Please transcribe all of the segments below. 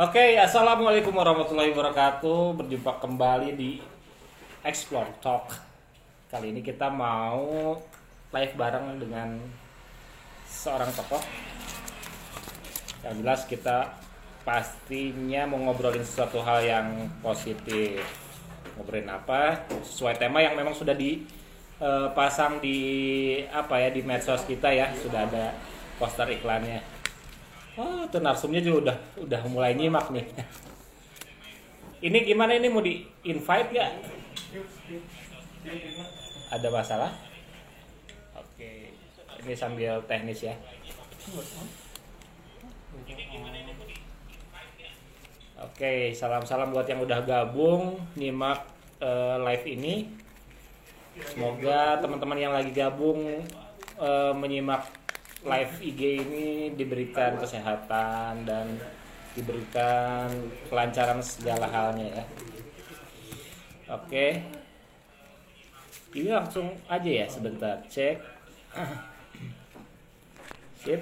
Oke, assalamualaikum warahmatullahi wabarakatuh. Berjumpa kembali di Explore Talk. Kali ini kita mau live bareng dengan seorang tokoh. Yang jelas kita pastinya mau ngobrolin sesuatu hal yang positif. Ngobrolin apa? Sesuai tema yang memang sudah dipasang di apa ya di medsos kita ya, sudah ada poster iklannya. Oh, tuh narsumnya juga udah udah mulai nyimak nih. Ini gimana ini mau di invite ya? Ada masalah? Oke, ini sambil teknis ya. Oke, salam-salam buat yang udah gabung nyimak eh, live ini. Semoga teman-teman yang lagi gabung eh, menyimak live IG ini diberikan kesehatan dan diberikan kelancaran segala halnya ya. Oke. Ini langsung aja ya sebentar cek. Sip.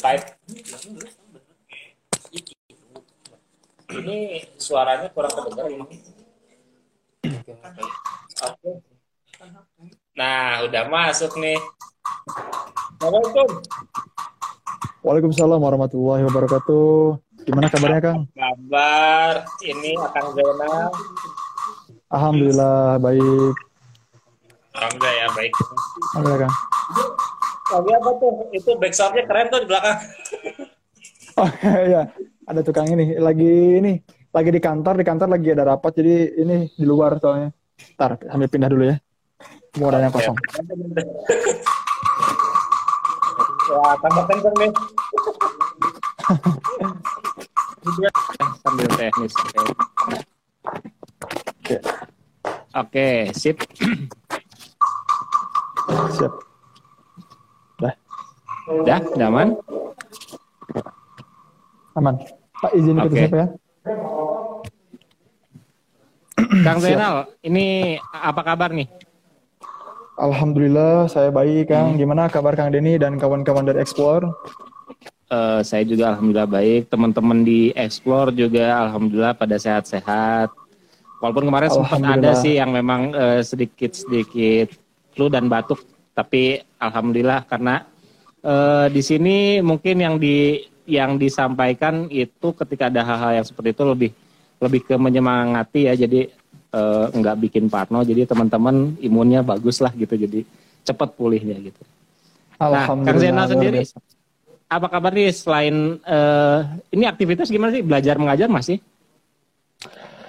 Type. Ini suaranya kurang kedengar ini. Oke. Nah, udah masuk nih. Assalamualaikum. Waalaikumsalam warahmatullahi wabarakatuh. Gimana kabarnya Kang? Kabar ini akan Zainal. Alhamdulillah baik. Alhamdulillah ya baik. Alhamdulillah Kang. Lagi apa tuh? Itu backsoundnya keren tuh di belakang. Oh iya, ada tukang ini lagi ini lagi di kantor di kantor lagi ada rapat jadi ini di luar soalnya. Ntar sambil pindah dulu ya. Mau ada yang kosong. Wah, tambah kenceng nih. Sambil teknis. Oke, Oke, Oke, sip. siap. Dah, Udah, nyaman? aman. Pak izin ikut Oke. siapa ya? Kang Zainal, ini apa kabar nih? Alhamdulillah saya baik Kang. Hmm. Gimana kabar Kang Denny dan kawan-kawan dari Explore? Eh, saya juga alhamdulillah baik. Teman-teman di Explore juga alhamdulillah pada sehat-sehat. Walaupun kemarin sempat ada sih yang memang eh, sedikit-sedikit flu dan batuk, tapi alhamdulillah karena eh, di sini mungkin yang di yang disampaikan itu ketika ada hal-hal yang seperti itu lebih lebih ke menyemangati ya. Jadi eh, nggak bikin parno. Jadi teman-teman imunnya bagus lah gitu. Jadi cepat pulihnya gitu. Nah, Kang luar sendiri, apa kabar nih selain eh, ini aktivitas gimana sih belajar mengajar masih?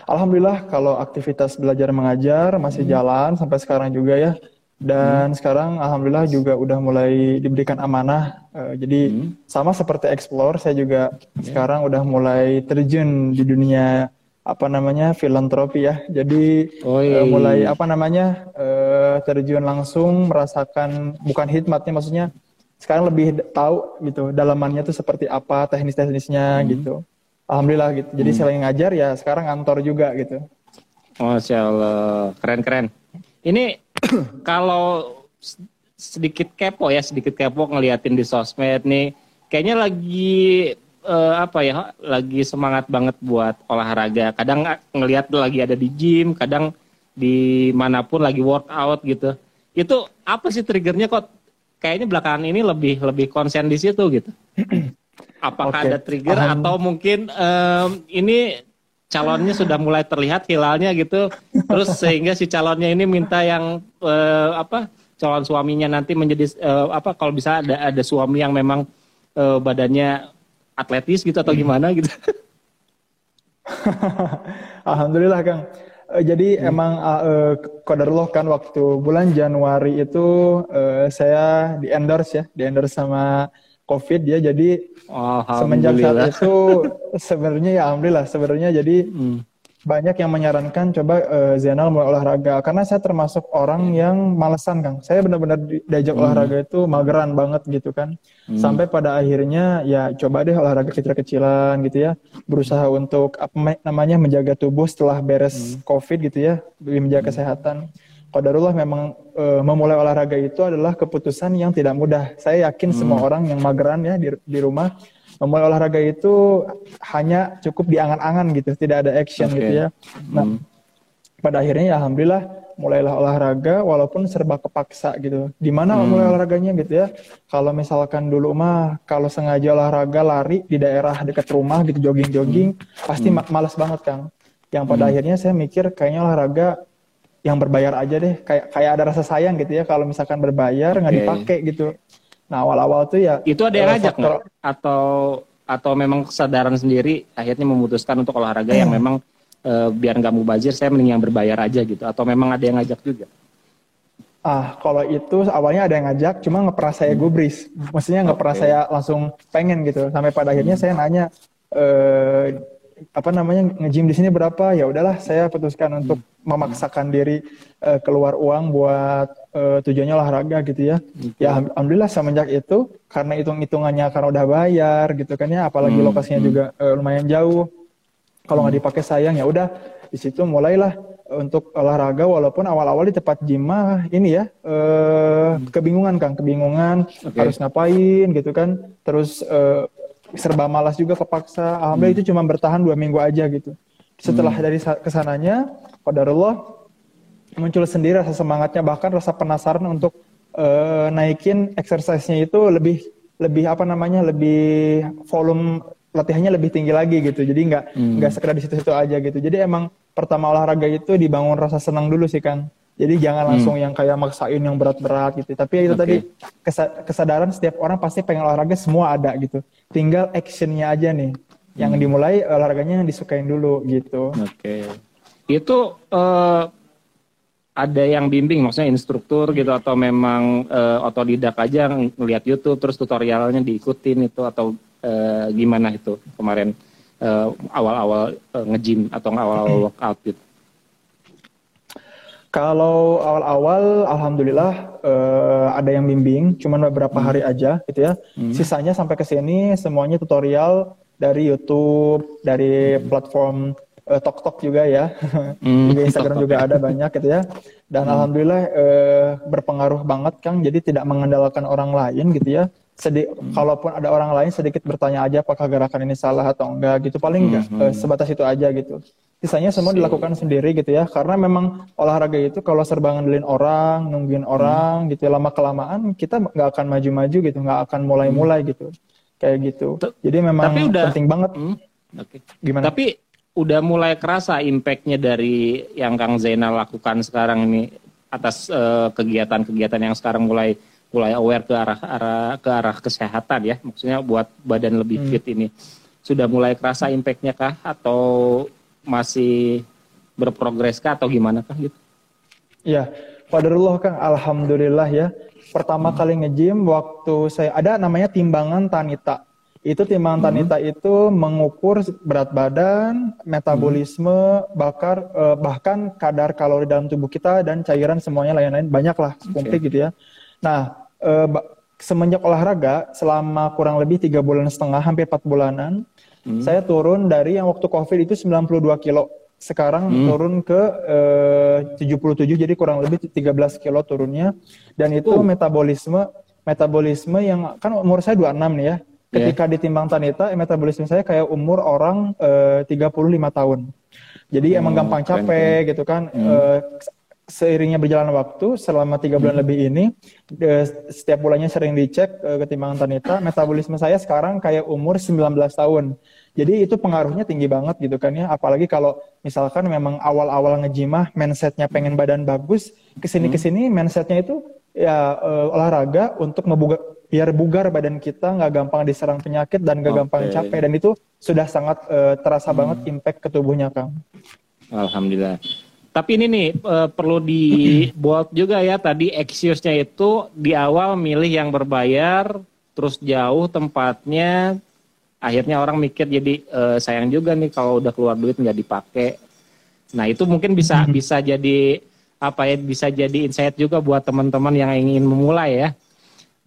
Alhamdulillah kalau aktivitas belajar mengajar masih Hmm. jalan sampai sekarang juga ya. Dan sekarang alhamdulillah juga udah mulai diberikan amanah. Eh, jadi Hmm. sama seperti Explore, saya juga sekarang udah mulai terjun di dunia apa namanya filantropi ya. Jadi Oh, eh, iya. mulai apa namanya eh, terjun langsung merasakan bukan hikmatnya maksudnya sekarang lebih tahu gitu dalamannya tuh seperti apa teknis-teknisnya Hmm. gitu. Alhamdulillah gitu. Jadi selain ngajar ya sekarang kantor juga gitu. Masya Allah, keren-keren. Ini kalau sedikit kepo ya, sedikit kepo ngeliatin di sosmed nih, kayaknya lagi eh, apa ya, lagi semangat banget buat olahraga. Kadang ng- ngeliat lagi ada di gym, kadang di mana pun lagi workout gitu. Itu apa sih triggernya kok? Kayaknya belakangan ini lebih lebih konsen di situ gitu. Apakah Oke. ada trigger Alham- atau mungkin em, ini calonnya sudah mulai terlihat hilalnya gitu, terus sehingga si calonnya ini minta yang eh, apa calon suaminya nanti menjadi eh, apa kalau bisa ada ada suami yang memang eh, badannya atletis gitu atau gimana gitu. Alhamdulillah Kang. Eh, jadi emang uh, kodarullah kan waktu bulan Januari itu eh, saya di endorse ya, di endorse sama COVID ya. Jadi semenjak saat itu sebenarnya ya alhamdulillah sebenarnya jadi Hmm. Banyak yang menyarankan coba eh, Zainal mulai olahraga karena saya termasuk orang yang malesan Kang. Saya benar-benar di- diajak olahraga itu mageran banget gitu kan. Sampai pada akhirnya ya coba deh olahraga kecil-kecilan gitu ya. Berusaha untuk apa ma- namanya menjaga tubuh setelah beres Covid gitu ya, lebih menjaga kesehatan. Qadarullah memang eh, memulai olahraga itu adalah keputusan yang tidak mudah. Saya yakin semua orang yang mageran ya di, di rumah memulai olahraga itu hanya cukup di angan-angan gitu, tidak ada action Oke. gitu ya. Nah, Hmm. pada akhirnya ya alhamdulillah mulailah olahraga walaupun serba kepaksa gitu. Di mana Hmm. mulai olahraganya gitu ya? Kalau misalkan dulu mah kalau sengaja olahraga lari di daerah dekat rumah gitu jogging-jogging pasti ma- malas banget Kang. Yang pada Hmm. akhirnya saya mikir kayaknya olahraga yang berbayar aja deh kayak kayak ada rasa sayang gitu ya kalau misalkan berbayar nggak Oke. dipakai gitu. Nah awal-awal tuh ya Itu ada yang eh, ngajak faktor-? Atau atau memang kesadaran sendiri akhirnya memutuskan untuk olahraga yang memang eh, biar nggak mubazir saya mending yang berbayar aja gitu atau memang ada yang ngajak juga? Ah, kalau itu awalnya ada yang ngajak, cuma nggak pernah saya gubris. Maksudnya Oke. saya langsung pengen gitu. Sampai pada akhirnya saya nanya, eh, apa namanya nge-gym di sini berapa? Ya udahlah, saya putuskan untuk memaksakan diri eh, keluar uang buat eh, tujuannya olahraga gitu ya. Ya alham- alhamdulillah semenjak itu karena hitung-hitungannya karena udah bayar gitu kan ya, apalagi Hmm, lokasinya juga eh, lumayan jauh. Kalau nggak dipakai sayang ya udah di situ mulailah untuk olahraga walaupun awal-awal di tempat gym mah ini ya eh, kebingungan kan kebingungan Oke. harus ngapain gitu kan terus eh, serba malas juga kepaksa. Alhamdulillah itu cuma bertahan dua minggu aja gitu. Setelah dari sa- ke sananya qadarullah muncul sendiri rasa semangatnya bahkan rasa penasaran untuk eh, naikin exercise-nya itu lebih lebih apa namanya lebih volume latihannya lebih tinggi lagi gitu. Jadi nggak nggak sekedar di situ-situ aja gitu. Jadi emang pertama olahraga itu dibangun rasa senang dulu sih kan jadi jangan langsung yang kayak maksain yang berat-berat gitu. Tapi itu Oke. tadi kesa- kesadaran setiap orang pasti pengen olahraga semua ada gitu. Tinggal actionnya aja nih. Yang dimulai olahraganya yang disukain dulu gitu. Oke. Itu eh, ada yang bimbing, maksudnya instruktur gitu atau memang eh, otodidak aja ng- ngeliat YouTube terus tutorialnya diikutin itu atau eh, gimana itu kemarin eh, awal-awal eh, nge-gym atau awal-awal workout gitu. Kalau awal-awal, alhamdulillah eh, ada yang bimbing, cuman beberapa hari aja gitu ya. Sisanya sampai ke sini semuanya tutorial dari YouTube, dari platform eh, TokTok juga ya. Hmm, juga Instagram juga ada banyak gitu ya. Dan alhamdulillah eh, berpengaruh banget Kang. Jadi tidak mengandalkan orang lain gitu ya. Sedi kalaupun ada orang lain sedikit bertanya aja apakah gerakan ini salah atau enggak gitu. Paling enggak eh, sebatas itu aja gitu. Sisanya semua dilakukan sendiri gitu ya. Karena memang olahraga itu kalau serba ngandelin orang, nungguin orang gitu lama kelamaan kita nggak akan maju-maju gitu, nggak akan mulai-mulai gitu. Kayak gitu. T- Jadi memang tapi udah- penting banget. Hmm, Oke. Gimana? Tapi udah mulai kerasa impactnya dari yang Kang Zainal lakukan sekarang ini atas eh, kegiatan-kegiatan yang sekarang mulai mulai aware ke arah arah ke arah kesehatan ya, maksudnya buat badan lebih fit ini. Sudah mulai kerasa impactnya kah atau masih berprogres kah atau gimana kah gitu? Ya, Qadarullah Kang, Alhamdulillah ya. Pertama kali nge-gym waktu saya ada namanya timbangan Tanita. Itu timbangan Tanita itu mengukur berat badan, metabolisme, bakar eh, bahkan kadar kalori dalam tubuh kita dan cairan semuanya lain-lain. Banyak lah komplit gitu ya. Nah, eh, semenjak olahraga selama kurang lebih tiga bulan setengah hampir empat bulanan, saya turun dari yang waktu COVID itu 92 kilo. Sekarang turun ke eh, 77 jadi kurang lebih 13 kilo turunnya. Dan itu metabolisme metabolisme yang kan umur saya 26 nih ya. Ketika ditimbang Tanita, metabolisme saya kayak umur orang eh, 35 tahun. Jadi emang gampang keren, capek gitu kan. Eh, seiringnya berjalan waktu selama tiga bulan lebih ini eh, setiap bulannya sering dicek eh, ketimbangan Tanita metabolisme saya sekarang kayak umur 19 tahun. Jadi itu pengaruhnya tinggi banget gitu kan ya. Apalagi kalau misalkan memang awal-awal ngejimah mindsetnya pengen badan bagus ke sini ke sini mindsetnya itu ya eh, olahraga untuk membuga biar bugar badan kita nggak gampang diserang penyakit dan nggak gampang Oke. capek dan itu sudah sangat eh, terasa banget impact ke tubuhnya kang Alhamdulillah. Tapi ini nih eh, perlu dibuat juga ya tadi excuse-nya itu di awal milih yang berbayar, terus jauh tempatnya, akhirnya orang mikir jadi eh, sayang juga nih kalau udah keluar duit nggak dipakai. Nah itu mungkin bisa bisa jadi apa ya bisa jadi insight juga buat teman-teman yang ingin memulai ya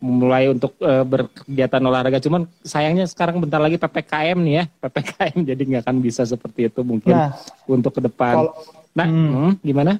memulai untuk eh, berkegiatan olahraga. Cuman sayangnya sekarang bentar lagi ppkm nih ya ppkm jadi nggak akan bisa seperti itu mungkin Nah, untuk ke depan. kalau- nah, Hmm. hmm, gimana?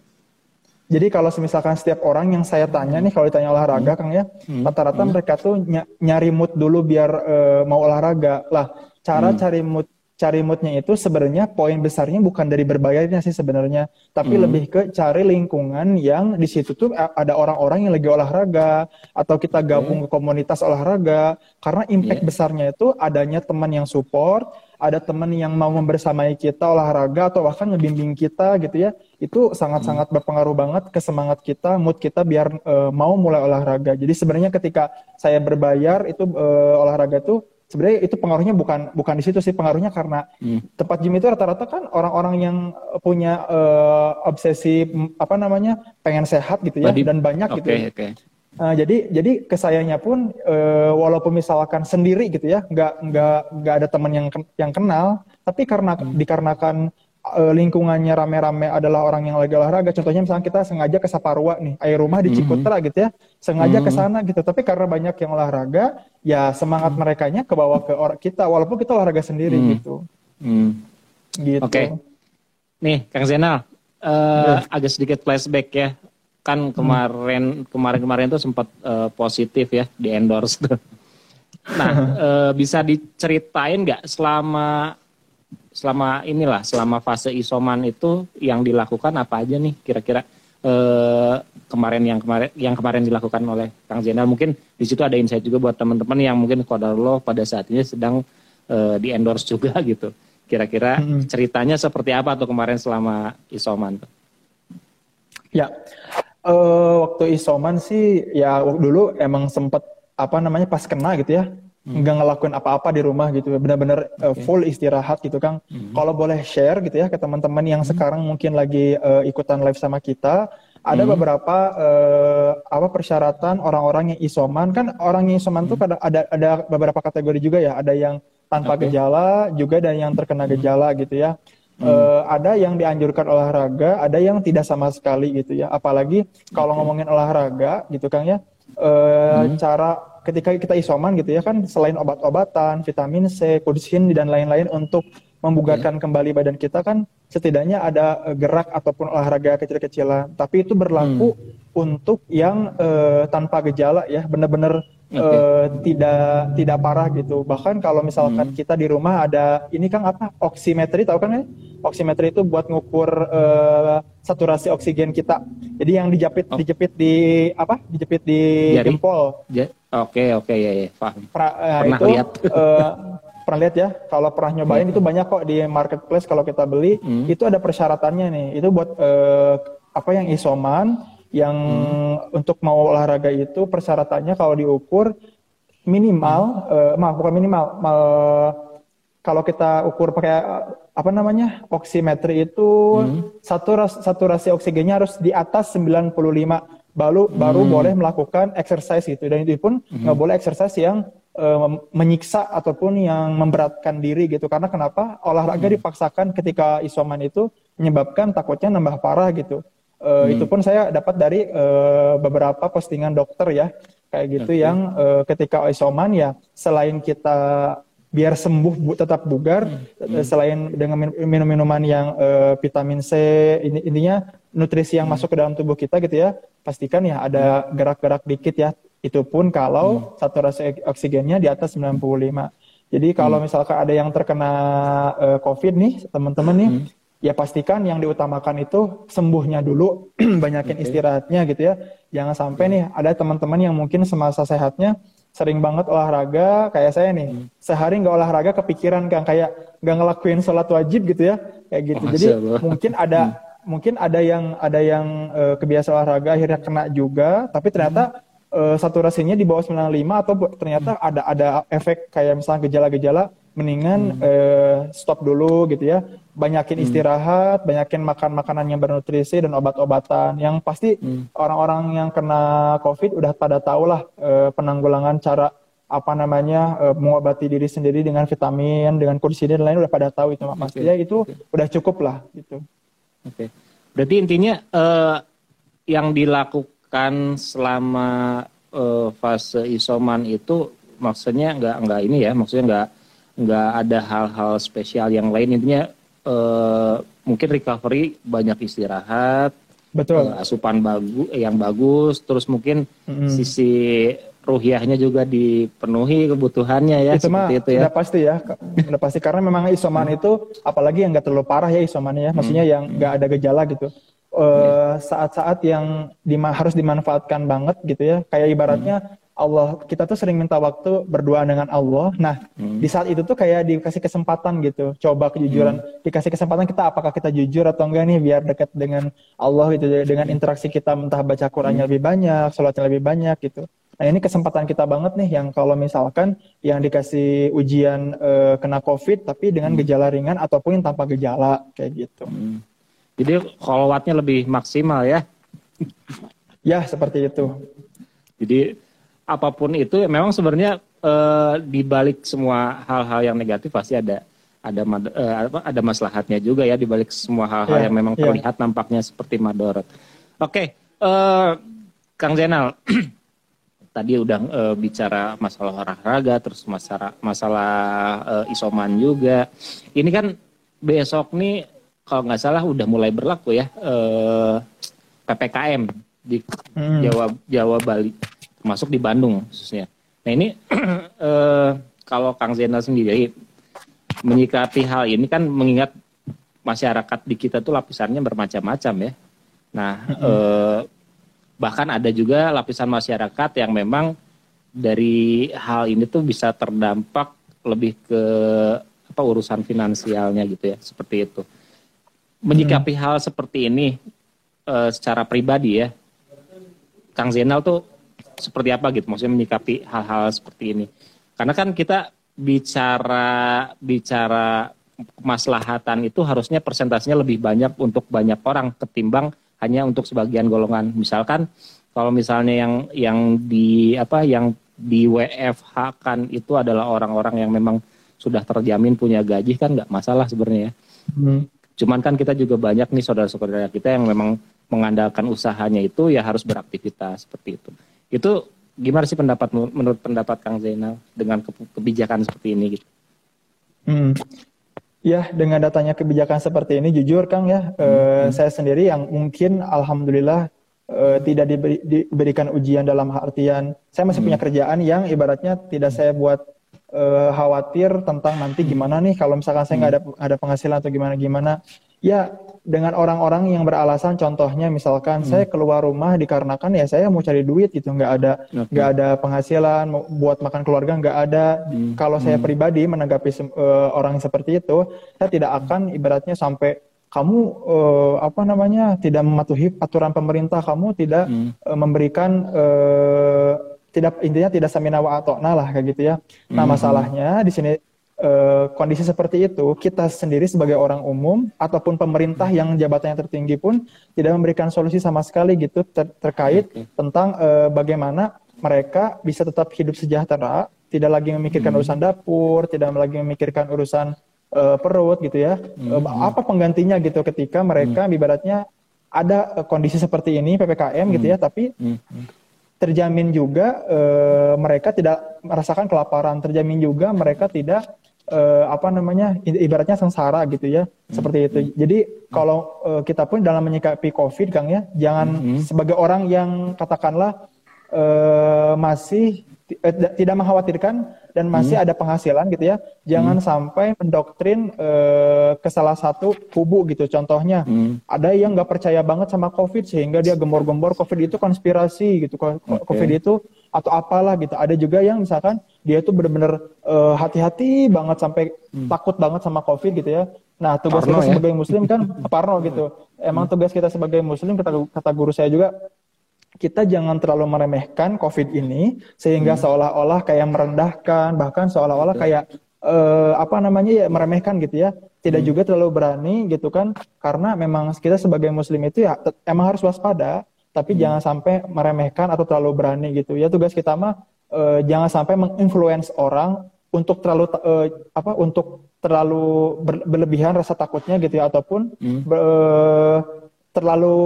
Jadi kalau misalkan setiap orang yang saya tanya nih kalau ditanya olahraga hmm. Kang ya, hmm. rata-rata hmm. mereka tuh nyari mood dulu biar uh, mau olahraga. Lah, cara hmm. cari mood cari moodnya itu sebenarnya poin besarnya bukan dari berbayarnya sih sebenarnya, tapi hmm. lebih ke cari lingkungan yang di situ tuh ada orang-orang yang lagi olahraga atau kita gabung hmm. ke komunitas olahraga karena impact yeah. besarnya itu adanya teman yang support, ada teman yang mau membersamai kita olahraga atau bahkan ngebimbing kita gitu ya, itu sangat-sangat hmm. berpengaruh banget ke semangat kita, mood kita biar uh, mau mulai olahraga. Jadi sebenarnya ketika saya berbayar itu uh, olahraga tuh sebenarnya itu pengaruhnya bukan bukan di situ sih pengaruhnya karena hmm. tempat gym itu rata-rata kan orang-orang yang punya uh, obsesi apa namanya pengen sehat gitu ya Badi, dan banyak okay, gitu. Ya. Okay. Uh, jadi jadi kesayanya pun uh, walaupun misalkan sendiri gitu ya nggak nggak nggak ada teman yang yang kenal tapi karena hmm. dikarenakan uh, lingkungannya rame-rame adalah orang yang lagi olahraga. Contohnya misalnya kita sengaja ke Saparua nih, air rumah di mhm. Cikutra mm-hmm. gitu ya, sengaja mm-hmm. ke sana gitu. Tapi karena banyak yang olahraga, ya semangat mm-hmm. mereka nya ke bawah ke orang kita, walaupun kita olahraga sendiri mm-hmm. gitu. Mm. Gitu. Oke. Okay. Nih, Kang Zainal, uh, yeah. agak sedikit flashback ya. Kan mhm. kemarin hmm. kemarin-kemarin tuh sempat uh, positif ya di endorse tuh. Nah, uh, bisa diceritain nggak selama selama inilah selama fase isoman itu yang dilakukan apa aja nih kira-kira eh, kemarin yang kemarin yang kemarin dilakukan oleh Kang Zainal mungkin di situ ada insight juga buat teman-teman yang mungkin lo pada saat ini sedang eh, di endorse juga gitu kira-kira hmm. ceritanya seperti apa tuh kemarin selama isoman tuh ya uh, waktu isoman sih ya dulu emang sempet apa namanya pas kena gitu ya. Nggak ngelakuin apa-apa di rumah gitu benar-benar okay. uh, full istirahat gitu kang hmm. kalau boleh share gitu ya ke teman-teman yang hmm. sekarang mungkin lagi uh, ikutan live sama kita ada hmm. beberapa uh, apa persyaratan orang-orang yang isoman kan orang yang isoman hmm. tuh kadang ada ada beberapa kategori juga ya ada yang tanpa okay. gejala juga dan yang terkena hmm. gejala gitu ya Hmm. Uh, ada yang dianjurkan olahraga, ada yang tidak sama sekali gitu ya. Apalagi kalau okay. ngomongin olahraga gitu Kang ya, uh, hmm. cara ketika kita isoman gitu ya kan selain obat-obatan, vitamin C, kursin dan lain-lain untuk membugarkan okay. kembali badan kita kan setidaknya ada eh, gerak ataupun olahraga kecil-kecilan. Tapi itu berlaku hmm. untuk yang uh, tanpa gejala ya, benar-benar okay. uh, tidak tidak parah gitu. Bahkan kalau misalkan hmm. kita di rumah ada ini kan apa oximetri tahu kan ya? Oximetri itu buat ngukur uh, saturasi oksigen kita. Jadi yang dijepit oh. dijepit di apa? Dijepit di Jari. jempol. Oke oke ya ya paham. Pra, uh, pernah itu, lihat. uh, pernah lihat ya. Kalau pernah nyobain itu banyak kok di marketplace kalau kita beli hmm. itu ada persyaratannya nih. Itu buat uh, apa yang isoman yang hmm. untuk mau olahraga itu persyaratannya kalau diukur minimal hmm. uh, maaf bukan minimal mal, kalau kita ukur pakai apa namanya oximetri itu hmm. saturasi, saturasi oksigennya harus di atas 95 baru hmm. baru boleh melakukan exercise gitu dan itu pun hmm. nggak hmm. boleh exercise yang menyiksa ataupun yang memberatkan diri gitu karena kenapa olahraga hmm. dipaksakan ketika isoman itu menyebabkan takutnya nambah parah gitu uh, hmm. itu pun saya dapat dari uh, beberapa postingan dokter ya kayak gitu okay. yang uh, ketika isoman ya selain kita biar sembuh bu, tetap bugar hmm. selain dengan minum minuman yang uh, vitamin C ini intinya nutrisi yang hmm. masuk ke dalam tubuh kita gitu ya pastikan ya ada gerak-gerak dikit ya itu pun kalau hmm. saturasi oksigennya di atas 95 jadi kalau hmm. misalkan ada yang terkena uh, covid nih teman-teman nih hmm. ya pastikan yang diutamakan itu sembuhnya dulu banyakin okay. istirahatnya gitu ya jangan sampai nih ada teman-teman yang mungkin semasa sehatnya sering banget olahraga kayak saya nih hmm. sehari nggak olahraga kepikiran kan kayak nggak ngelakuin sholat wajib gitu ya kayak gitu jadi mungkin ada hmm. mungkin ada yang ada yang uh, kebiasa olahraga akhirnya kena juga tapi ternyata hmm. uh, saturasinya di bawah 95 atau ternyata hmm. ada ada efek kayak misalnya gejala-gejala mendingan hmm. uh, stop dulu gitu ya banyakin hmm. istirahat banyakin makan makanan yang bernutrisi dan obat-obatan yang pasti hmm. orang-orang yang kena covid udah pada tahu lah uh, penanggulangan cara apa namanya uh, mengobati diri sendiri dengan vitamin dengan kursi dan lain udah pada tahu itu okay. pasti ya itu okay. udah cukup lah gitu oke okay. berarti intinya uh, yang dilakukan selama uh, fase isoman itu maksudnya nggak nggak ini ya maksudnya nggak nggak ada hal-hal spesial yang lain intinya uh, mungkin recovery banyak istirahat Betul. Uh, asupan bagus yang bagus, terus mungkin mm-hmm. sisi ruhiahnya juga dipenuhi kebutuhannya ya itu mah itu ya. Udah pasti ya, udah pasti karena memang isoman itu apalagi yang nggak terlalu parah ya isomannya ya, maksudnya yang nggak ada gejala gitu. Uh, saat-saat yang dima harus dimanfaatkan banget gitu ya, kayak ibaratnya. Allah kita tuh sering minta waktu berdoa dengan Allah. Nah, hmm. di saat itu tuh kayak dikasih kesempatan gitu. Coba kejujuran, hmm. dikasih kesempatan kita apakah kita jujur atau enggak nih biar dekat dengan Allah gitu dengan interaksi kita entah baca Qurannya hmm. lebih banyak, sholatnya lebih banyak gitu. Nah, ini kesempatan kita banget nih yang kalau misalkan yang dikasih ujian uh, kena Covid tapi dengan hmm. gejala ringan ataupun yang tanpa gejala kayak gitu. Hmm. Jadi kolowatnya lebih maksimal ya. ya, seperti itu. Jadi apa pun itu memang sebenarnya uh, di balik semua hal-hal yang negatif pasti ada ada uh, ada maslahatnya juga ya di balik semua hal-hal yeah, yang memang yeah. terlihat nampaknya seperti madorot. Oke, okay, uh, Kang Zainal tadi udah uh, bicara masalah olahraga terus masalah masalah uh, isoman juga. Ini kan besok nih kalau nggak salah udah mulai berlaku ya uh, ppkm di hmm. Jawa Jawa Bali masuk di Bandung khususnya. Nah ini eh, kalau Kang Zainal sendiri menyikapi hal ini kan mengingat masyarakat di kita tuh lapisannya bermacam-macam ya. Nah eh, bahkan ada juga lapisan masyarakat yang memang dari hal ini tuh bisa terdampak lebih ke apa urusan finansialnya gitu ya seperti itu. Menyikapi hmm. hal seperti ini eh, secara pribadi ya, Kang Zainal tuh seperti apa gitu maksudnya menyikapi hal-hal seperti ini karena kan kita bicara bicara kemaslahatan itu harusnya persentasenya lebih banyak untuk banyak orang ketimbang hanya untuk sebagian golongan misalkan kalau misalnya yang yang di apa yang di WFH kan itu adalah orang-orang yang memang sudah terjamin punya gaji kan nggak masalah sebenarnya ya. hmm. cuman kan kita juga banyak nih saudara-saudara kita yang memang mengandalkan usahanya itu ya harus beraktivitas seperti itu itu gimana sih pendapat menurut pendapat Kang Zainal dengan kebijakan seperti ini gitu? Hmm. Ya, dengan datanya kebijakan seperti ini, jujur Kang ya, eh, hmm. eh, saya sendiri yang mungkin alhamdulillah eh, tidak diberi, diberikan ujian dalam artian saya masih hmm. punya kerjaan yang ibaratnya tidak saya buat eh, khawatir tentang nanti gimana nih kalau misalkan saya nggak ada ada penghasilan atau gimana gimana. Ya, dengan orang-orang yang beralasan contohnya misalkan hmm. saya keluar rumah dikarenakan ya saya mau cari duit gitu nggak ada nggak okay. ada penghasilan buat makan keluarga nggak ada hmm. kalau saya hmm. pribadi menanggapi uh, orang seperti itu saya tidak akan ibaratnya sampai kamu uh, apa namanya tidak mematuhi aturan pemerintah kamu tidak hmm. uh, memberikan uh, tidak intinya tidak samina wa atau lah kayak gitu ya nah hmm. masalahnya di sini Eh, kondisi seperti itu, kita sendiri sebagai orang umum ataupun pemerintah yang jabatannya tertinggi pun tidak memberikan solusi sama sekali gitu ter terkait tentang uh, bagaimana mereka bisa tetap hidup sejahtera, tidak lagi memikirkan hmm. urusan dapur, tidak lagi memikirkan urusan uh, perut gitu ya. Hmm. Uh, apa penggantinya gitu ketika mereka hmm. ibaratnya ada uh, kondisi seperti ini PPKM hmm. gitu ya, hmm. tapi hmm. Terjamin juga uh, mereka tidak merasakan kelaparan, terjamin juga mereka tidak uh, apa namanya ibaratnya sengsara gitu ya hmm. seperti itu. Jadi kalau uh, kita pun dalam menyikapi COVID Kang ya, jangan hmm. sebagai orang yang katakanlah uh, masih tidak mengkhawatirkan dan masih hmm. ada penghasilan gitu ya, jangan hmm. sampai mendoktrin uh, ke salah satu kubu gitu. Contohnya hmm. ada yang nggak percaya banget sama COVID sehingga dia gembor-gembor COVID itu konspirasi gitu, okay. COVID itu atau apalah gitu. Ada juga yang misalkan dia itu benar-benar uh, hati-hati banget sampai hmm. takut banget sama COVID gitu ya. Nah tugas Parno, kita ya? sebagai muslim kan parno gitu. Emang tugas kita sebagai muslim kata kata guru saya juga kita jangan terlalu meremehkan COVID ini sehingga hmm. seolah-olah kayak merendahkan bahkan seolah-olah kayak uh, apa namanya ya meremehkan gitu ya. Tidak hmm. juga terlalu berani gitu kan karena memang kita sebagai muslim itu ya emang harus waspada tapi hmm. jangan sampai meremehkan atau terlalu berani gitu ya tugas kita mah uh, jangan sampai menginfluence orang untuk terlalu uh, apa untuk terlalu ber, berlebihan rasa takutnya gitu ya ataupun hmm. ber, uh, terlalu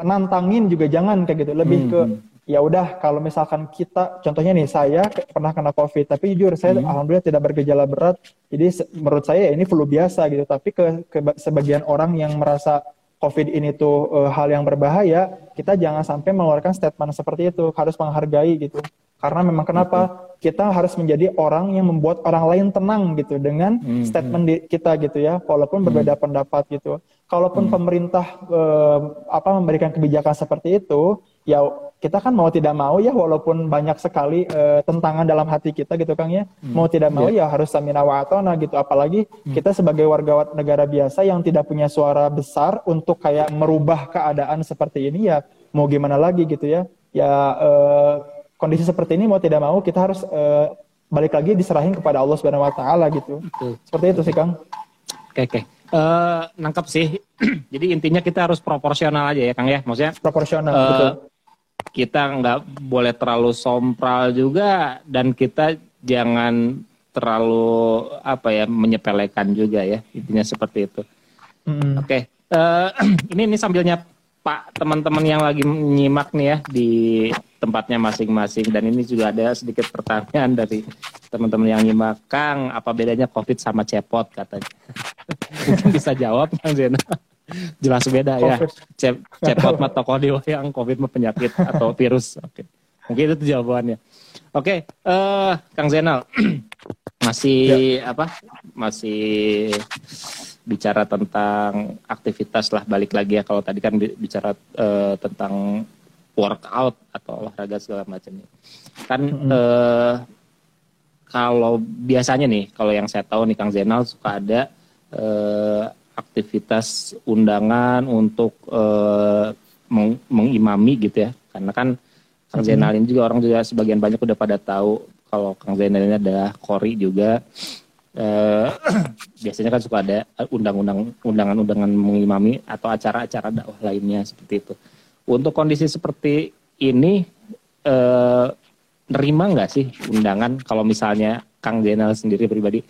nantangin juga jangan kayak gitu lebih hmm. ke hmm. ya udah kalau misalkan kita contohnya nih saya pernah kena covid tapi jujur saya hmm. alhamdulillah tidak bergejala berat jadi menurut saya ini flu biasa gitu tapi ke, ke sebagian orang yang merasa COVID ini tuh uh, hal yang berbahaya, kita jangan sampai mengeluarkan statement seperti itu, harus menghargai gitu. Karena memang kenapa kita harus menjadi orang yang membuat orang lain tenang gitu dengan hmm, statement di, kita gitu ya, walaupun hmm. berbeda pendapat gitu. Kalaupun hmm. pemerintah uh, apa memberikan kebijakan seperti itu, ya kita kan mau tidak mau ya walaupun banyak sekali uh, tentangan dalam hati kita gitu Kang ya. Hmm. Mau tidak mau yeah. ya harus samina wa atona gitu. Apalagi hmm. kita sebagai warga negara biasa yang tidak punya suara besar untuk kayak merubah keadaan seperti ini ya mau gimana lagi gitu ya. Ya uh, kondisi seperti ini mau tidak mau kita harus uh, balik lagi diserahin kepada Allah Subhanahu wa taala gitu. Betul. Seperti itu sih Kang. Oke oke. Uh, nangkep sih. Jadi intinya kita harus proporsional aja ya Kang ya. Maksudnya proporsional uh, betul kita nggak boleh terlalu sompral juga dan kita jangan terlalu apa ya menyepelekan juga ya intinya seperti itu. Mm. Oke, okay. uh, eh, ini ini sambilnya Pak teman-teman yang lagi nyimak nih ya di tempatnya masing-masing dan ini juga ada sedikit pertanyaan dari teman-teman yang nyimak Kang apa bedanya COVID sama cepot katanya mungkin bisa jawab Kang Zena jelas beda ya. COVID. ya. Cepot mah tokoh yang COVID mah penyakit atau virus. Oke. Okay. Mungkin itu jawabannya. Oke, okay, uh, eh, Kang Zainal masih ya. apa? Masih bicara tentang aktivitas lah balik lagi ya kalau tadi kan bicara uh, tentang workout atau olahraga segala macamnya. Kan mm -hmm. uh, kalau biasanya nih kalau yang saya tahu nih Kang Zainal suka ada uh, aktivitas undangan untuk uh, meng mengimami gitu ya karena kan Kang hmm. Zainal ini juga orang juga sebagian banyak udah pada tahu kalau Kang Zainal ini adalah kori juga uh, biasanya kan suka ada undang-undang undangan-undangan mengimami atau acara-acara dakwah lainnya seperti itu untuk kondisi seperti ini uh, nerima nggak sih undangan kalau misalnya Kang Zainal sendiri pribadi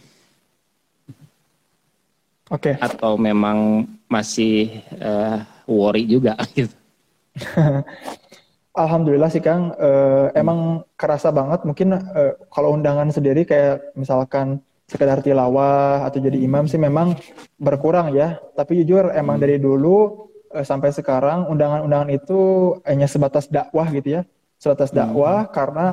Oke. Okay. Atau memang masih uh, worry juga gitu. Alhamdulillah sih Kang, uh, emang kerasa banget mungkin uh, kalau undangan sendiri kayak misalkan sekedar tilawah atau jadi imam sih memang berkurang ya. Tapi jujur emang hmm. dari dulu uh, sampai sekarang undangan-undangan itu hanya sebatas dakwah gitu ya, sebatas hmm. dakwah hmm. karena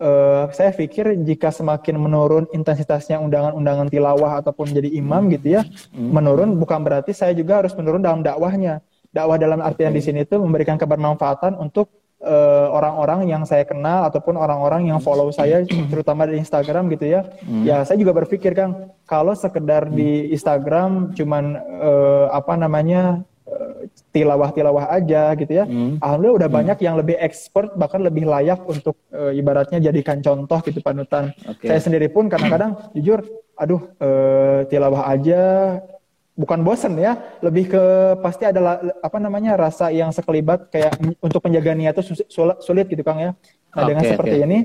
uh, saya pikir jika semakin menurun intensitasnya undangan-undangan tilawah ataupun jadi imam gitu ya, hmm. menurun bukan berarti saya juga harus menurun dalam dakwahnya. Dakwah dalam artian di sini itu memberikan kebermanfaatan untuk eh, orang-orang uh, yang saya kenal ataupun orang-orang yang follow saya terutama di Instagram gitu ya. Hmm. Ya saya juga berpikir Kang, kalau sekedar di Instagram cuman uh, apa namanya tilawah-tilawah aja gitu ya. Hmm. Alhamdulillah udah hmm. banyak yang lebih expert bahkan lebih layak untuk e, ibaratnya jadikan contoh gitu panutan. Okay. Saya sendiri pun kadang-kadang jujur, aduh e, tilawah aja bukan bosen ya, lebih ke pasti ada apa namanya rasa yang sekelibat kayak untuk penjaga niat itu sulit, sulit gitu Kang ya. Nah, okay, dengan seperti okay. ini,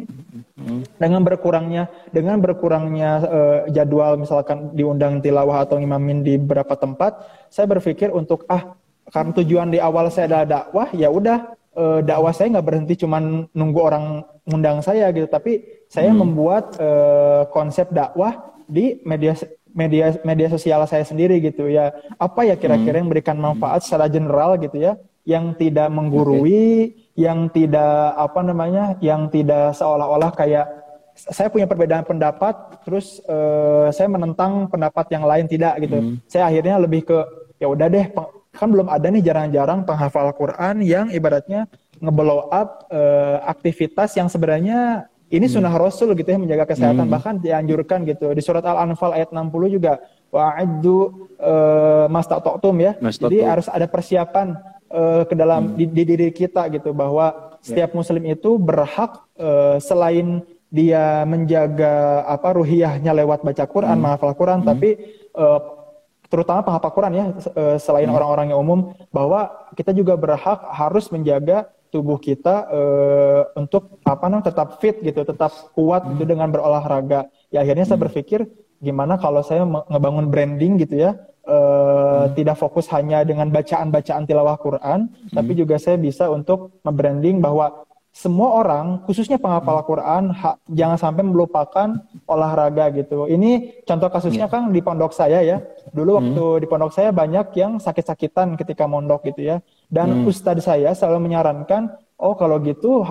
hmm. dengan berkurangnya, dengan berkurangnya uh, jadwal misalkan diundang tilawah atau imamin di beberapa tempat, saya berpikir untuk ah karena tujuan di awal saya adalah dakwah, ya udah uh, dakwah saya nggak berhenti cuman nunggu orang ngundang saya gitu, tapi saya hmm. membuat uh, konsep dakwah di media media media sosial saya sendiri gitu ya. Apa ya kira-kira hmm. yang memberikan manfaat secara general gitu ya, yang tidak menggurui, okay. yang tidak apa namanya, yang tidak seolah-olah kayak saya punya perbedaan pendapat, terus uh, saya menentang pendapat yang lain tidak gitu. Hmm. Saya akhirnya lebih ke ya udah deh kan belum ada nih jarang-jarang penghafal Quran yang ibaratnya ngeblow up uh, aktivitas yang sebenarnya ini sunnah hmm. Rasul gitu ya menjaga kesehatan hmm. bahkan dianjurkan gitu di surat Al-Anfal ayat 60 juga wa'addu uh, mastata'tum ya. Mastata'tum. Jadi harus ada persiapan uh, ke dalam hmm. di, di diri kita gitu bahwa setiap yeah. muslim itu berhak uh, selain dia menjaga apa ruhiyahnya lewat baca Quran, hmm. menghafal Quran hmm. tapi uh, terutama penghafal Quran ya eh, selain hmm. orang-orang yang umum bahwa kita juga berhak harus menjaga tubuh kita uh, untuk apa namanya tetap fit gitu, tetap kuat gitu hmm. gitu dengan berolahraga. Ya akhirnya hmm. saya berpikir gimana kalau saya ngebangun branding gitu ya, uh, hmm. tidak fokus hanya dengan bacaan-bacaan tilawah Quran, hmm. tapi juga saya bisa untuk membranding bahwa semua orang, khususnya penghafal Quran, ha, jangan sampai melupakan olahraga gitu. Ini contoh kasusnya yeah. kan di pondok saya ya. Dulu hmm. waktu di pondok saya banyak yang sakit-sakitan ketika mondok gitu ya. Dan hmm. ustadz saya selalu menyarankan, oh kalau gitu,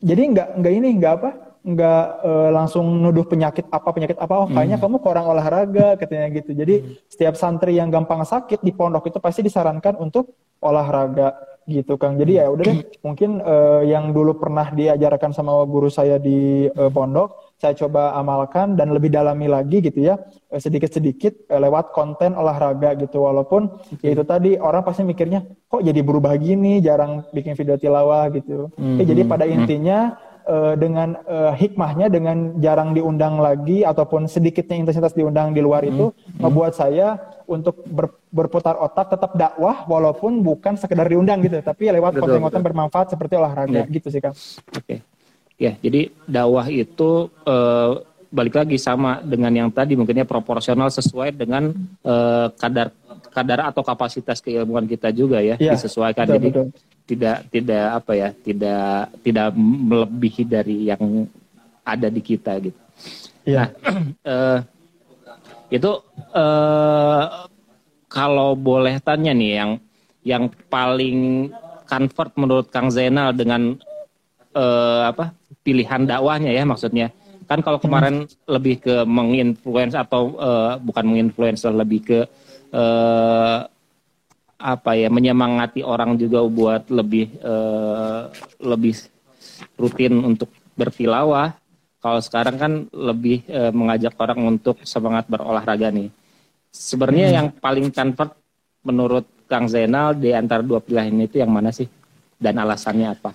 jadi nggak nggak ini nggak apa, nggak uh, langsung nuduh penyakit apa penyakit apa. Oh kayaknya hmm. kamu kurang olahraga katanya gitu. Jadi hmm. setiap santri yang gampang sakit di pondok itu pasti disarankan untuk olahraga gitu Kang. Jadi ya udah deh, mungkin uh, yang dulu pernah diajarkan sama guru saya di uh, pondok, saya coba amalkan dan lebih dalami lagi gitu ya, uh, sedikit-sedikit uh, lewat konten olahraga gitu. Walaupun okay. ya itu tadi orang pasti mikirnya kok jadi berubah gini, jarang bikin video tilawah gitu. Mm -hmm. jadi pada intinya uh, dengan uh, hikmahnya dengan jarang diundang lagi ataupun sedikitnya intensitas diundang di luar itu hmm. membuat saya untuk ber, berputar otak tetap dakwah walaupun bukan sekedar diundang gitu tapi lewat konten-konten bermanfaat seperti olahraga yeah. gitu sih Kang. Oke. Okay. Ya, jadi dakwah itu uh, balik lagi sama dengan yang tadi mungkinnya proporsional sesuai dengan uh, kadar kadar atau kapasitas keilmuan kita juga ya, ya disesuaikan betul, jadi betul tidak tidak apa ya tidak tidak melebihi dari yang ada di kita gitu. Ya. Nah, uh, itu uh, kalau boleh tanya nih yang yang paling convert menurut Kang Zainal dengan uh, apa pilihan dakwahnya ya maksudnya kan kalau kemarin hmm. lebih ke menginfluence atau uh, bukan menginfluence lebih ke uh, apa ya menyemangati orang juga buat lebih uh, lebih rutin untuk bertilawah. Kalau sekarang kan lebih uh, mengajak orang untuk semangat berolahraga nih. Sebenarnya hmm. yang paling convert menurut Kang Zainal di antara dua pilihan itu yang mana sih? Dan alasannya apa?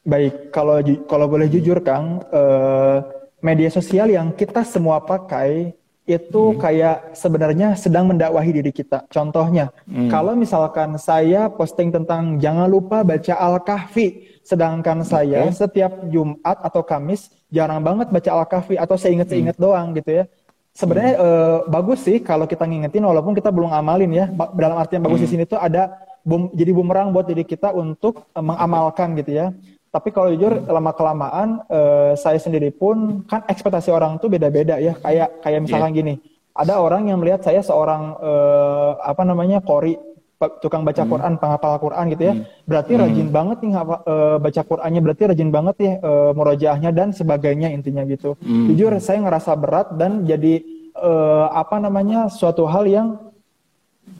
Baik, kalau kalau boleh jujur Kang, uh, media sosial yang kita semua pakai itu hmm. kayak sebenarnya sedang mendakwahi diri kita. Contohnya, hmm. kalau misalkan saya posting tentang jangan lupa baca Al-Kahfi, sedangkan okay. saya setiap Jumat atau Kamis jarang banget baca Al-Kahfi atau seinget-seinget hmm. doang gitu ya. Sebenarnya hmm. uh, bagus sih kalau kita ngingetin walaupun kita belum amalin ya. Dalam artian bagus hmm. di sini tuh ada bum, jadi bumerang buat diri kita untuk uh, mengamalkan gitu ya. Tapi kalau jujur lama kelamaan uh, saya sendiri pun kan ekspektasi orang tuh beda-beda ya. Kayak kayak misalkan yeah. gini, ada orang yang melihat saya seorang uh, apa namanya kori tukang baca hmm. Quran, penghafal Quran gitu ya. Hmm. Berarti hmm. rajin banget nih uh, baca Qurannya, berarti rajin banget ya uh, murojaahnya dan sebagainya intinya gitu. Hmm. Jujur saya ngerasa berat dan jadi uh, apa namanya suatu hal yang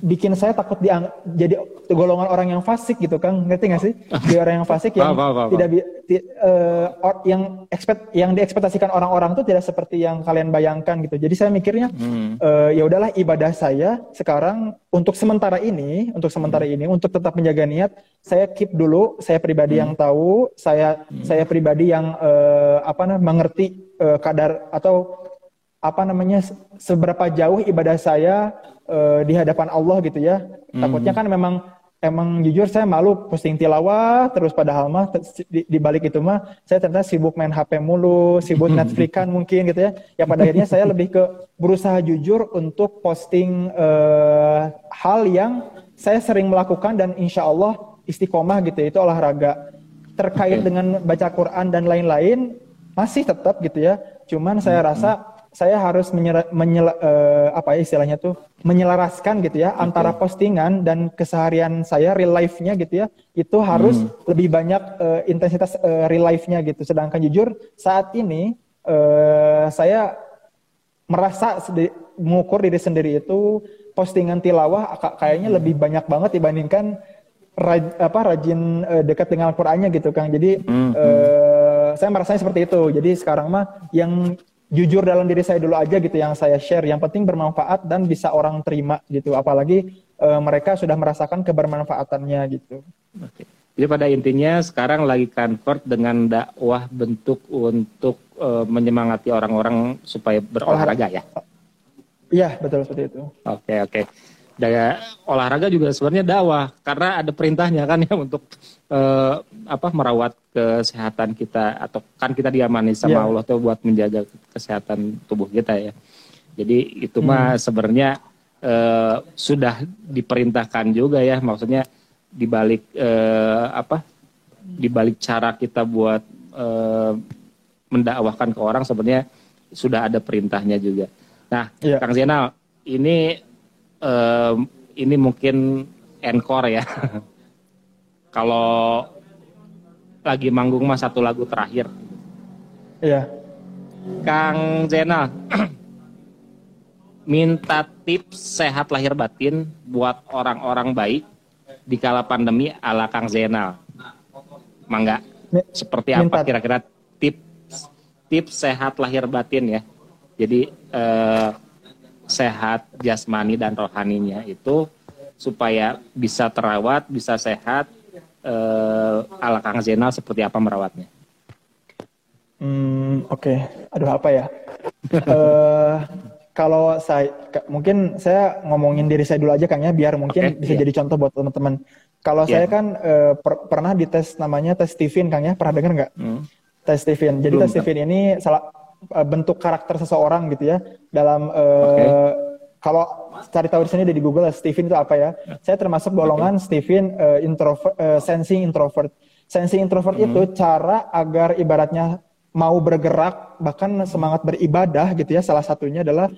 bikin saya takut diang jadi golongan orang yang fasik gitu kan ngerti nggak sih di orang yang fasik yang tidak ti, uh, yang expect yang diekspektasikan orang-orang tuh tidak seperti yang kalian bayangkan gitu jadi saya mikirnya hmm. uh, ya udahlah ibadah saya sekarang untuk sementara ini untuk sementara hmm. ini untuk tetap menjaga niat saya keep dulu saya pribadi hmm. yang tahu saya hmm. saya pribadi yang uh, apa namanya mengerti uh, kadar atau apa namanya seberapa jauh ibadah saya uh, di hadapan Allah gitu ya. Hmm. Takutnya kan memang emang jujur saya malu posting tilawah terus padahal mah di, di balik itu mah saya ternyata sibuk main HP mulu, sibuk Netflix kan mungkin gitu ya. Ya pada akhirnya saya lebih ke berusaha jujur untuk posting uh, hal yang saya sering melakukan dan insya Allah istiqomah gitu ya, itu olahraga terkait okay. dengan baca Quran dan lain-lain masih tetap gitu ya. Cuman saya hmm. rasa saya harus menyela, menyela, uh, apa ya istilahnya tuh menyelaraskan gitu ya okay. antara postingan dan keseharian saya real life-nya gitu ya itu harus hmm. lebih banyak uh, intensitas uh, real life-nya gitu sedangkan jujur saat ini uh, saya merasa mengukur diri sendiri itu postingan tilawah kayaknya lebih banyak banget dibandingkan raj, apa rajin uh, dekat dengan Al-Qur'annya gitu Kang jadi hmm. uh, saya merasanya seperti itu jadi sekarang mah yang jujur dalam diri saya dulu aja gitu yang saya share. Yang penting bermanfaat dan bisa orang terima gitu. Apalagi e, mereka sudah merasakan kebermanfaatannya gitu. Oke. Jadi pada intinya sekarang lagi convert dengan dakwah bentuk untuk e, menyemangati orang-orang supaya berolahraga ya. Iya betul seperti itu. Oke oke daya olahraga juga sebenarnya dakwah karena ada perintahnya kan ya untuk uh, apa merawat kesehatan kita atau kan kita diamani sama yeah. Allah tuh buat menjaga kesehatan tubuh kita ya. Jadi itu hmm. mah sebenarnya uh, sudah diperintahkan juga ya maksudnya dibalik uh, apa di balik cara kita buat mendakwahkan ke orang sebenarnya sudah ada perintahnya juga. Nah, yeah. Kang Zainal, ini uh, ini mungkin encore ya. Kalau lagi manggung mah satu lagu terakhir. Iya. Kang Zainal, minta tips sehat lahir batin buat orang-orang baik di kala pandemi ala Kang Zainal. Mangga. Seperti apa kira-kira tips tips sehat lahir batin ya. Jadi eh, sehat jasmani dan rohaninya itu supaya bisa terawat, bisa sehat eh, ala Kang Zainal seperti apa merawatnya? Hmm, oke. Okay. Aduh apa ya? uh, kalau saya mungkin saya ngomongin diri saya dulu aja Kang ya biar mungkin okay, bisa yeah. jadi contoh buat teman-teman. Kalau yeah. saya kan uh, per pernah dites namanya tes Stephen Kang ya, pernah dengar nggak? Hmm. Tes Stephen. Jadi Belum, tes Stephen ini salah bentuk karakter seseorang gitu ya dalam uh, okay. kalau cari tahu di sini di Google Stephen itu apa ya? Yeah. Saya termasuk golongan okay. Stephen uh, introvert uh, sensing introvert. Sensing introvert hmm. itu cara agar ibaratnya mau bergerak bahkan semangat beribadah gitu ya salah satunya adalah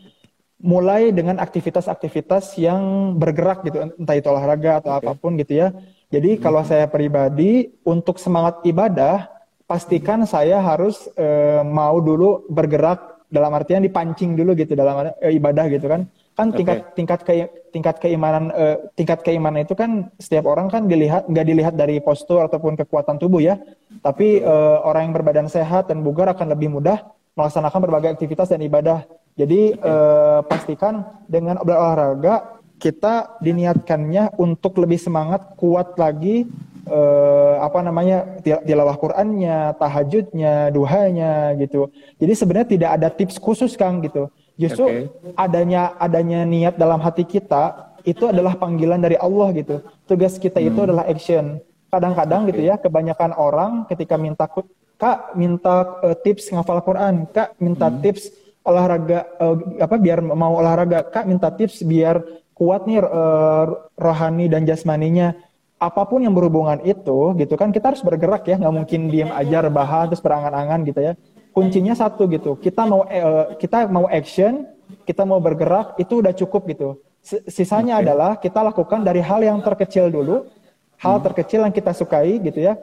mulai dengan aktivitas-aktivitas yang bergerak gitu entah itu olahraga atau okay. apa pun gitu ya jadi hmm. kalau saya pribadi untuk semangat ibadah pastikan saya harus e, mau dulu bergerak dalam artian dipancing dulu gitu dalam e, ibadah gitu kan kan tingkat okay. tingkat ke, tingkat keimanan uh, tingkat keimanan itu kan setiap orang kan dilihat nggak dilihat dari postur ataupun kekuatan tubuh ya tapi uh, orang yang berbadan sehat dan bugar akan lebih mudah melaksanakan berbagai aktivitas dan ibadah jadi okay. uh, pastikan dengan olahraga kita diniatkannya untuk lebih semangat kuat lagi uh, apa namanya tilawah Qur'annya, tahajudnya, duhanya gitu. Jadi sebenarnya tidak ada tips khusus Kang gitu. Justru okay. adanya adanya niat dalam hati kita itu adalah panggilan dari Allah gitu. Tugas kita hmm. itu adalah action. Kadang-kadang okay. gitu ya, kebanyakan orang ketika minta Kak minta uh, tips ngafal Quran, Kak minta hmm. tips olahraga uh, apa biar mau olahraga, Kak minta tips biar kuat nih uh, rohani dan jasmaninya. Apa pun yang berhubungan itu gitu kan kita harus bergerak ya, nggak mungkin diam aja rebahan terus berangan-angan gitu ya kuncinya satu gitu. Kita mau uh, kita mau action, kita mau bergerak itu udah cukup gitu. Sisanya okay. adalah kita lakukan dari hal yang terkecil dulu, hal hmm. terkecil yang kita sukai gitu ya.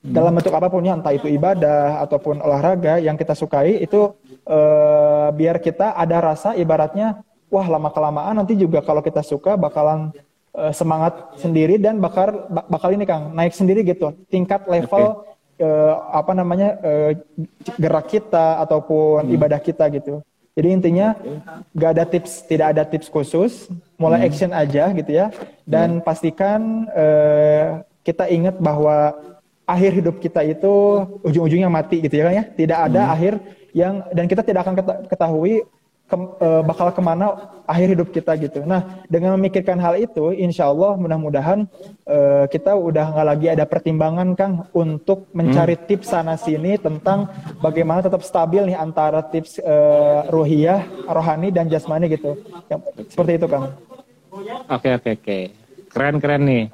Hmm. Dalam bentuk apa pun ya, entah itu ibadah ataupun olahraga yang kita sukai itu uh, biar kita ada rasa ibaratnya wah lama kelamaan nanti juga kalau kita suka bakalan uh, semangat sendiri dan bakal bakal ini Kang naik sendiri gitu tingkat level okay uh, apa namanya uh, gerak kita ataupun hmm. ibadah kita gitu. Jadi intinya gak ada tips, tidak ada tips khusus, mulai hmm. action aja gitu ya. Dan hmm. pastikan uh, kita ingat bahwa akhir hidup kita itu ujung-ujungnya mati gitu ya kan ya. Tidak ada hmm. akhir yang dan kita tidak akan ketahui ke, uh, bakal ke mana akhir hidup kita gitu. Nah, dengan memikirkan hal itu, insya Allah mudah-mudahan uh, kita udah nggak lagi ada pertimbangan Kang untuk mencari hmm. tips sana sini tentang bagaimana tetap stabil nih antara tips uh, ruhiyah, rohani dan jasmani gitu. Yang, seperti itu Kang. Oke oke oke, keren keren nih.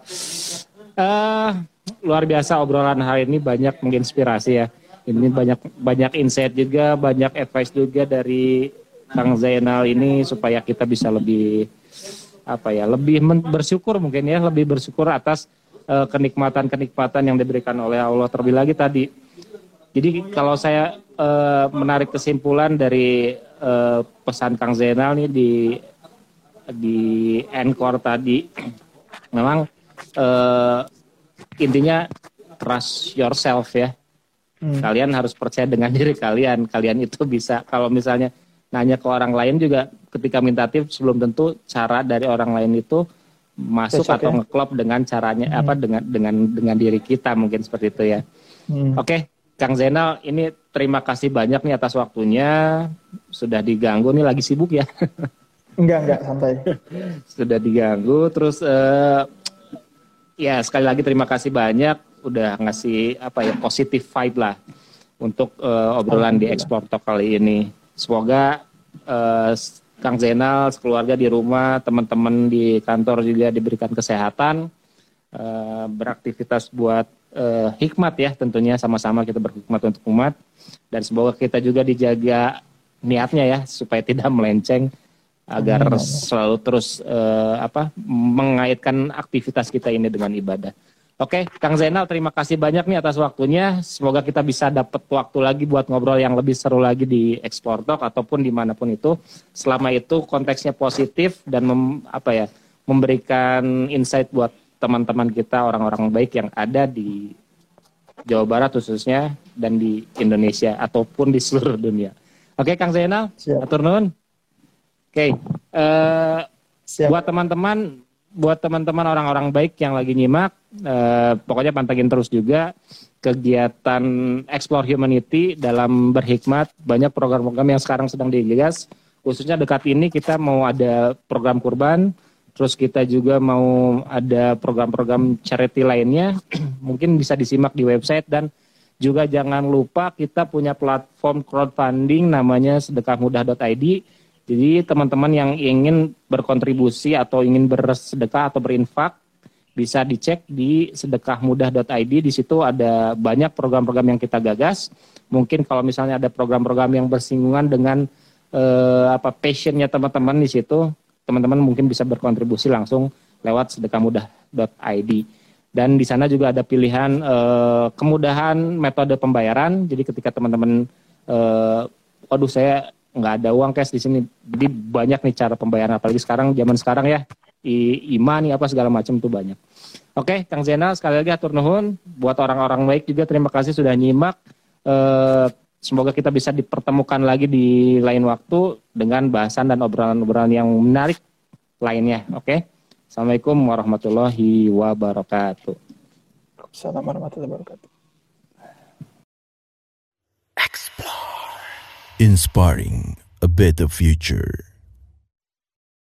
Uh, luar biasa obrolan hari ini banyak menginspirasi ya. Ini banyak banyak insight juga, banyak advice juga dari Kang Zainal ini supaya kita bisa lebih apa ya lebih bersyukur mungkin ya lebih bersyukur atas uh, kenikmatan-kenikmatan yang diberikan oleh Allah terlebih lagi tadi. Jadi kalau saya uh, menarik kesimpulan dari uh, pesan Kang Zainal nih di di encore tadi, memang uh, intinya trust yourself ya. Hmm. Kalian harus percaya dengan diri kalian. Kalian itu bisa kalau misalnya nanya ke orang lain juga ketika minta tips belum tentu cara dari orang lain itu masuk Cocok, atau ya? ngeklop dengan caranya hmm. apa dengan dengan dengan diri kita mungkin seperti itu ya. Hmm. Oke, okay, Kang Zainal ini terima kasih banyak nih atas waktunya. Sudah diganggu nih lagi sibuk ya. enggak, enggak, santai. Sudah diganggu terus uh, ya sekali lagi terima kasih banyak udah ngasih apa ya positif vibe lah untuk uh, obrolan di Explore Talk kali ini. Semoga uh, Kang Zainal, keluarga di rumah, teman-teman di kantor juga diberikan kesehatan, uh, beraktivitas buat uh, hikmat ya tentunya sama-sama kita berhikmat untuk umat dan semoga kita juga dijaga niatnya ya supaya tidak melenceng agar selalu terus uh, apa mengaitkan aktivitas kita ini dengan ibadah. Oke, Kang Zainal terima kasih banyak nih atas waktunya. Semoga kita bisa dapat waktu lagi buat ngobrol yang lebih seru lagi di Explore Talk ataupun di mana pun itu. Selama itu konteksnya positif dan mem, apa ya memberikan insight buat teman-teman kita orang-orang baik yang ada di Jawa Barat khususnya dan di Indonesia ataupun di seluruh dunia. Oke, Kang Zainal, atur nuhun. Oke, uh, buat teman-teman buat teman-teman orang-orang baik yang lagi nyimak, eh, pokoknya pantengin terus juga kegiatan Explore Humanity dalam berhikmat. Banyak program-program yang sekarang sedang digagas. Khususnya dekat ini kita mau ada program kurban, terus kita juga mau ada program-program charity lainnya. Mungkin bisa disimak di website dan juga jangan lupa kita punya platform crowdfunding namanya sedekahmudah.id jadi teman-teman yang ingin berkontribusi atau ingin bersedekah atau berinfak bisa dicek di sedekahmudah.id. Di situ ada banyak program-program yang kita gagas. Mungkin kalau misalnya ada program-program yang bersinggungan dengan eh, apa passionnya teman-teman di situ, teman-teman mungkin bisa berkontribusi langsung lewat sedekahmudah.id. Dan di sana juga ada pilihan eh, kemudahan metode pembayaran. Jadi ketika teman-teman, eh, waduh saya nggak ada uang cash di sini. Jadi banyak nih cara pembayaran apalagi sekarang zaman sekarang ya IMA nih apa segala macam tuh banyak. Oke, Kang Zainal sekali lagi atur nuhun buat orang-orang baik juga terima kasih sudah nyimak. Eh, semoga kita bisa dipertemukan lagi di lain waktu dengan bahasan dan obrolan-obrolan yang menarik lainnya. Oke. Assalamualaikum warahmatullahi wabarakatuh. Assalamualaikum warahmatullahi wabarakatuh. Inspiring a better future.